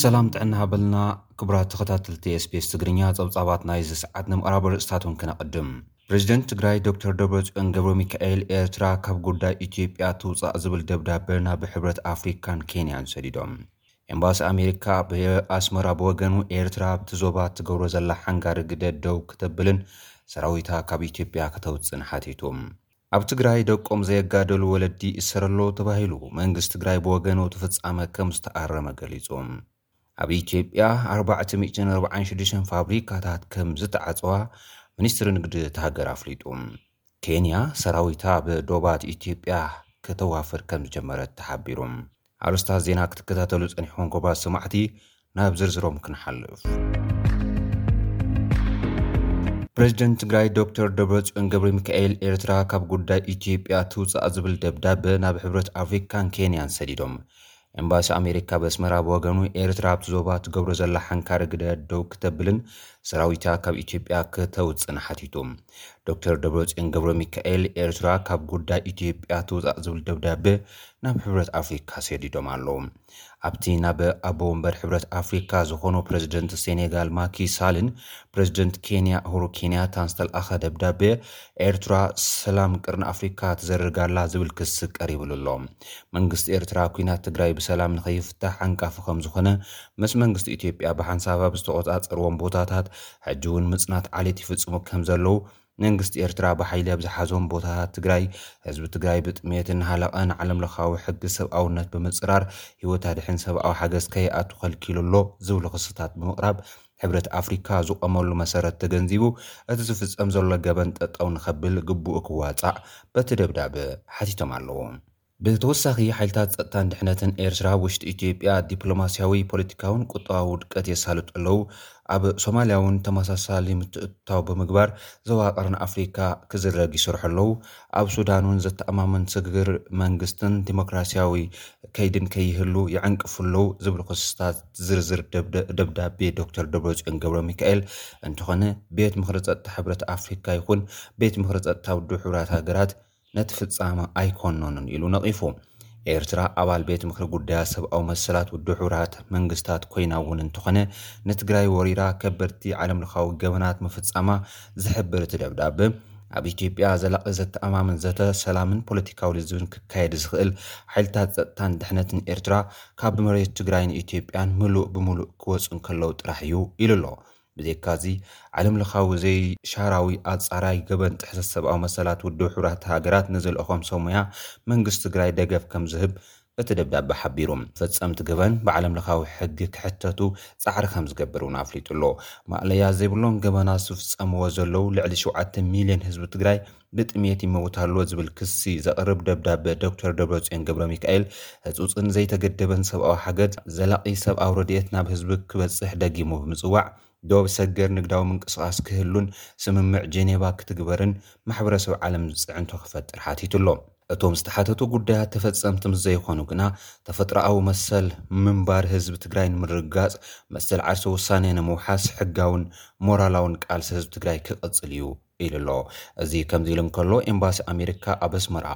ሰላም ጥዕና ሃበልና ክቡራት ተኸታተልቲ ስቤስ ትግርኛ ጸብጻባት ናይ ዝሰዓት ንምቕራብ ርእስታትን ክነቕድም ፕሬዚደንት ትግራይ ዶክተር ደብረፅዮን ገብረ ሚካኤል ኤርትራ ካብ ጉዳይ ኢትዮጵያ ትውፃእ ዝብል ደብዳበ ናብ ሕብረት ኣፍሪካን ኬንያን ሰዲዶም ኤምባሲ ኣሜሪካ ኣብ ኣስመራ ብወገኑ ኤርትራ ኣብቲ ዞባ እትገብሮ ዘላ ሓንጋሪ ግደ ደው ክተብልን ሰራዊታ ካብ ኢትዮጵያ ከተውጽእን ሓቲቱ። ኣብ ትግራይ ደቆም ዘየጋደሉ ወለዲ እሰረሎ ተባሂሉ መንግስቲ ትግራይ ብወገኑ እቲ ፍጻመ ከም ዝተኣረመ ገሊጹ። ኣብ ኢትዮጵያ ኣርባዕተ ሚእትን ኣርባዓን ሽዱሽተን ፋብሪካታት ከም ዝተዓጸዋ ሚኒስትሪ ንግዲ እታ ሃገር ኣፍሊጡ። ኬንያ ሰራዊታ ኣብ ዶባት ኢትዮጵያ ከተዋፍር ከምዝጀመረት ተሓቢሩ። ኣርእስታት ዜና ክትከታተሉ ጸኒሕኩም ጎባዝ ሰማዕቲ፣ ናብ ዝርዝሮም ክንሓልፍ። ፕረዚደንት ትግራይ ዶክተር ደብረጽዮን ገብረሚካኤል ኤርትራ ካብ ጉዳይ ኢትዮጵያ ትውጻእ ዝብል ደብዳበ ናብ ሕብረት ኣፍሪካን ኬንያን ሰዲዶም። ኤምባሲ ኣሜሪካ ኣብ ኣስመራ ብወገኑ ኤርትራ ኣብቲ ዞባ ትገብሮ ዘላ ሓንካሪ ግደ ደው ክተብልን ሰራዊታ ካብ ኢትዮጵያ ክተውጽእን ሓቲቱ። ዶክተር ደብረጽዮን ገብረሚካኤል ኤርትራ ካብ ጉዳይ ኢትዮጵያ ትውጻእ ዝብል ደብዳበ ናብ ሕብረት ኣፍሪካ ሰዲዶም ኣለዉ። ኣብቲ ናብ ኣቦ ወንበር ሕብረት ኣፍሪካ ዝኾኑ ፕረዚደንት ሴኔጋል ማኪ ሳልን ፕረዚደንት ኬንያ ኡሁሩ ኬንያታን ዝተልኣኸ ደብዳበ ኤርትራ ሰላም ቅርኒ ኣፍሪካ ትዘርግ ኣላ ዝብል ክሲ ቀሪብሉ ኣሎ። መንግስቲ ኤርትራ ኲናት ትግራይ ብሰላም ንኸይፍታሕ ዓንቃፊ ከምዝኾነ ምስ መንግስቲ ኢትዮጵያ ብሓንሳብ ኣብ ዝተቖጻጸርዎም ቦታታት ሕጂ እውን ምጽናት ዓሌት ይፍጽሙ ከምዘለዉ መንግስቲ ኤርትራ ብሓይሊ ኣብ ዝሓዞም ቦታታት ትግራይ ህዝቢ ትግራይ ብጥሜት እናሃለቐ ንዓለምለኻዊ ሕጊ ሰብኣውነት ብምጽራር ህይወት ኣድሕን ሰብኣዊ ሓገዝ ከይኣቱ ከልኪሉ ኣሎ ዝብሉ ክስታት ብምቕራብ ሕብረት ኣፍሪካ ዝቖመሉ መሰረት ተገንዚቡ እቲ ዝፍፀም ዘሎ ገበን ጠጠው ንኸብል ግቡኡ ክዋፃእ በቲ ደብዳበ ሓቲቶም ኣለው። ብተወሳኺ ሓይልታት ፀጥታን ድሕነትን ኤርትራ ኣብ ውሽጢ ኢትዮጵያ ዲፕሎማሲያዊ፣ ፖለቲካውን ቁጠባዊ ውድቀት የሳልጡ ኣለው። ኣብ ሶማሊያ እውን ተመሳሳሊ ምትእትታው ብምግባር ዞባ ቀርኒ ኣፍሪካ ክዝረግ ይሰርሑ ኣለው። ኣብ ሱዳን እውን ዘተኣማምን ስግግር መንግስትን ዲሞክራሲያዊ ከይድን ከይህሉ ይዕንቅፉ ኣለው ዝብል ክስታት ዝርዝር ደብዳቤ ዶክተር ደብረፅዮን ገብረ ሚካኤል እንተኾነ ቤት ምኽሪ ፀጥታ ሕብረት ኣፍሪካ ይኹን ቤት ምኽሪ ፀጥታ ውድብ ሕብራት ሃገራት ነቲ ፍፃመ ኣይኮነኑን ኢሉ ነቒፉ። ኤርትራ ኣባል ቤት ምኽሪ ጉዳያት ሰብኣዊ መሰላት ውድብ ሕብራት መንግስታት ኮይና እውን እንተኾነ ንትግራይ ወሪራ ከበድቲ ዓለምለኻዊ ገበናት ምፍፃማ ዝሕብር እቲ ደብዳበ ኣብ ኢትዮጵያ ዘላቒ ዘተኣማምን ዘተ ሰላምን ፖለቲካዊ ልዝብን ክካየድ ዝኽእል ሓይልታት ፀጥታን ድሕነትን ኤርትራ ካብ መሬት ትግራይን ኢትዮጵያን ምሉእ ብምሉእ ክወፁ እንከለዉ ጥራሕ እዩ ኢሉ ኣሎ። ብዘይካዚ ዓለም ለኻዊ ዘይሻራዊ ኣፃራይ ገበን ጥሕሰት ሰብኣዊ መሰላት ውድብ ሕቡራት ሃገራት ንዝልእኾም ሰብ ሙያ መንግስቲ ትግራይ ደገፍ ከምዝህብ እቲ ደብዳበ ሓቢሩ። ፈፀምቲ ገበን ብዓለም ለኻዊ ሕጊ ክሕተቱ ፃዕሪ ከምዝገብር እውን ኣፍሊጡ ኣሎ። ማእለያ ዘይብሎም ገበናት ዝፍፀምዎ ዘለዉ ልዕሊ ሸውዓተ ሚሊየን ህዝቢ ትግራይ ብጥምየት ይመውት ኣሎ ዝብል ክሲ ዘቕርብ ደብዳበ ዶክተር ደብረጽዮን ገብረሚካኤል፣ ህጹጽን ዘይተገደበን ሰብኣዊ ሓገዝ፣ ዘላቒ ሰብኣዊ ረድኤት ናብ ህዝቢ ክበጽሕ ደጊሙ ብምጽዋዕ፣ ዶብ ሰገር ንግዳዊ ምንቅስቓስ ክህሉን ስምምዕ ጄኔቫ ክትግበርን ማሕበረሰብ ዓለም ጽዕንቶ ክፈጥር ሓቲቱ ኣሎ። እቶም ዝተሓተቱ ጉዳያት ተፈጸምቲ ምስ ዘይኾኑ ግና፣ ተፈጥሮኣዊ መሰል ምንባር ህዝቢ ትግራይ ንምርግጋጽ፣ መሰል ዓርሰ ውሳኔ ንምውሓስ፣ ሕጋውን ሞራላውን ቃልሲ ህዝቢ ትግራይ ክቕጽል እዩ ኢሉ'ሎ። እዚ ከምዚ ኢሉ እንከሎ፣ ኤምባሲ ኣሜሪካ ኣብ ኣስመራ፣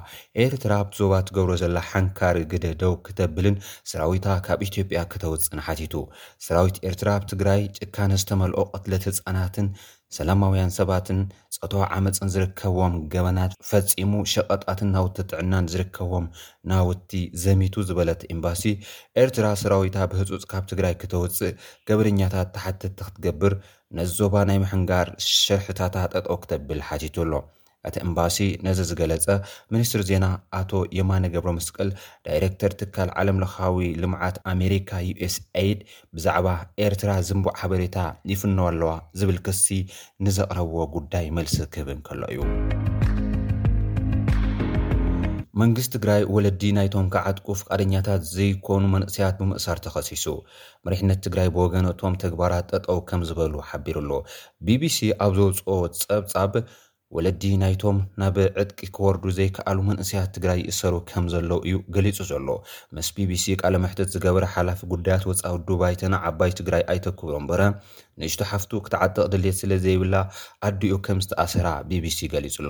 ኤርትራ ኣብቲ ዞባ ትገብሮ ዘላ ሓንካሪ ግደ ደው ክተብልን ሰራዊታ ካብ ኢትዮጵያ ክተውጽእን ሓቲቱ። ሰራዊት ኤርትራ ኣብ ትግራይ ጭካነ ዝተመልኦ ቅትለት ህጻናትን ሰላማውያን ሰባትን፣ ጾታዊ ዓመጽን ዝርከብዎም ገበናት ፈጺሙ፣ ሸቐጣትን ናውቲ ጥዕናን ዝርከብዎም ናውቲ ዘሚቱ ዝበለት ኤምባሲ ኤርትራ፣ ሰራዊታ ብህጹጽ ካብ ትግራይ ክተውጽእ ገበነኛታት ተሓተትቲ ክትገብር ነዚ ዞባ ናይ ምሕንጋር ሽርሕታታ ጠጠው ክተብል ሓቲቱ ኣሎ። እቲ እምባሲ ነዚ ዝገለጸ ሚኒስትሪ ዜና ኣቶ የማነ ገብረመስቀል ዳይረክተር ትካል ዓለምለኻዊ ልምዓት ኣሜሪካ USAID ብዛዕባ ኤርትራ ዝንቡዕ ሓበሬታ ይፍነዋ ኣለዋ ዝብል ክሲ ንዘቕረብዎ ጉዳይ መልሲ ክህብ እንከሎ እዩ። መንግስቲ ትግራይ ወለዲ ናይቶም ክዓጥቁ ፍቃደኛታት ዘይኮኑ መንእሰያት ብምእሳር ተኸሲሱ። መሪሕነት ትግራይ ብወገኑ እቶም ተግባራት ጠጠው ከምዝበሉ ሓቢሩ'ሎ። ቢቢሲ ኣብ ዘውጽኦ ጸብጻብ፣ ወለዲ ናይቶም ናብ ዕጥቂ ክወርዱ ዘይከኣሉ መንእሰያት ትግራይ ይእሰሩ ከምዘለዉ እዩ ገሊጹ ዘሎ። ምስ ቢቢሲ ቃለመሕትት ዝገበረ ሓላፊ ጉዳያት ወጻኢ ውድቡ ባይቶና ዓባይ ትግራይ ኣይተ ክብሮም በርሀ፣ ንእሽቶ ሓፍቱ ክትዓጥቕ ድልየት ስለዘይብላ ኣዲኡ ከምዝተኣሰራ ቢቢሲ ገሊጹ'ሎ።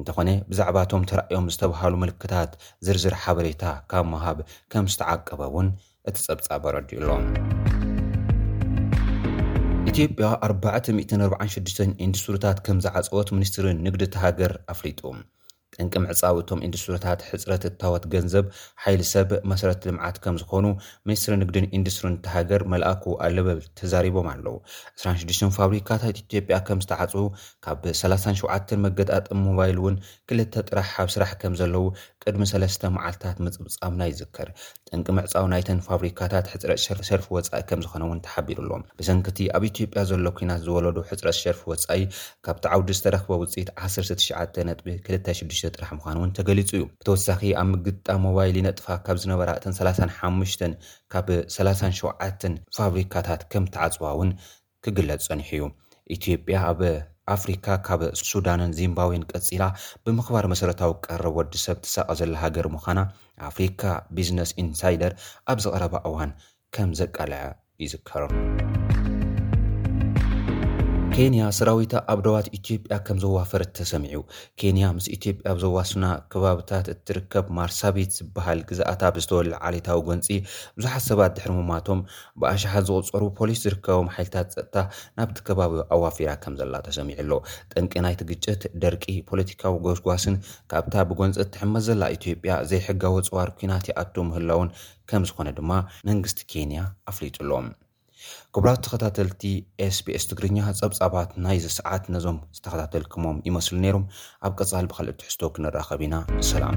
እንተኾነ ብዛዕባ እቶም ተራእዮም ዝተብሃሉ ምልክታት ዝርዝር ሓበሬታ ካብ ምሃብ ከም ዝተዓቀበ እውን እቲ ጸብጻብ ኣረዲኡ ኣሎ። ኢትዮጵያ ኣርባዕተ ሚእትን ኣርብዓን ሽዱሽተን ኢንዱስትሪታት ከም ዝዓጸወት ሚኒስትሪ ንግዲ እታ ሃገር ኣፍሊጡ። ጠንቂ ምዕጻው እቶም ኢንዱስትሪታት ሕጽረት እታወት ገንዘብ፣ ሓይሊ ሰብ፣ መሰረት ልምዓት ከም ዝኾኑ ሚኒስትሪ ንግድን ኢንዱስትሪን እታ ሃገር መልኣኩ ኣለበል ተዛሪቦም ኣለዉ። ዕስራን ሽዱሽተን ፋብሪካታት ኢትዮጵያ ከም ዝተዓጽዉ ካብ ሰላሳን ሸውዓተን መገጣጥሚ ሞባይል እውን ክልተ ጥራሕ ኣብ ስራሕ ከም ዘለዉ ቅድሚ ሰለስተ መዓልታት ምጽብጻብና ይዝከር። ጠንቂ ምዕጻው ናይተን ፋብሪካታት ሕጽረት ሸርፊ ወጻኢ ከም ዝኾነ እውን ተሓቢሩ ኣሎ። ብሰንኪ እቲ ኣብ ኢትዮጵያ ዘሎ ኲናት ዝወለዶ ሕጽረት ሸርፊ ወጻኢ ካብቲ ዓውዲ ዝተረኽበ ውጽኢት ዓሰርተ ትሽዓተ ነጥቢ ክልተ ሽዱሽተ ጥራሕ ምዃኑ እውን ተገሊጹ እዩ። ብተወሳኺ ኣብ ምግጣም ሞባይል ይነጥፋ ካብ ዝነበራ እተን ሰላሳን ሓሙሽተን ካብ ሰላሳን ሸውዓተን ፋብሪካታት ከም ተዓጽዋ እውን ክግለጽ ጸኒሑ'ዩ። ኢትዮጵያ ኣብ ኣፍሪካ ካብ ሱዳንን ዚምባብዌን ቀጺላ ብምኽባር መሰረታዊ ቀረብ ወዲ ሰብ ትሳቐ ዘላ ሃገር ምዃና ኣፍሪካ ቢዝነስ ኢንሳይደር ኣብዚ ቀረባ እዋን ከም ዘቃልዐ ይዝከር። ኬንያ ሰራዊታ ኣብ ደባት ኢትዮጵያ ከም ዘዋፈረት ተሰሚዑ። ኬንያ ምስ ኢትዮጵያ ኣብ ዘዋስና ከባብታት እትርከብ ማርሳቢት ዝበሃል ግዝኣታ ብዝተወልዐ ዓሌታዊ ጎንፂ ብዙሓት ሰባት ድሕሪ ምሟቶም ብኣሽሓት ዝቑጸሩ ፖሊስ ዝርከቦም ሓይልታት ጸጥታ ናብቲ ከባቢ ኣዋፊራ ከምዘላ ተሰሚዑ ኣሎ። ጠንቂ ናይቲ ግጭት፣ ደርቂ፣ ፖለቲካዊ ጎስጓስን ካብታ ብጎንጺ እትሕመስ ዘላ ኢትዮጵያ ዘይሕጋዊ ጽዋር ኲናት ይኣቱ ምህላዉን ከምዝኾነ ድማ መንግስቲ ኬንያ ኣፍሊጡ ኣሎ። ክቡራት ተኸታተልቲ SBS ትግርኛ ጸብጻባት ናይዚ ሰዓት ነዞም ዝተኸታተልክሞም ይመስሉ ነይሮም። ኣብ ቀጻሊ ብካልእ ትሕዝቶ ክንራኸብ ኢና። ሰላም።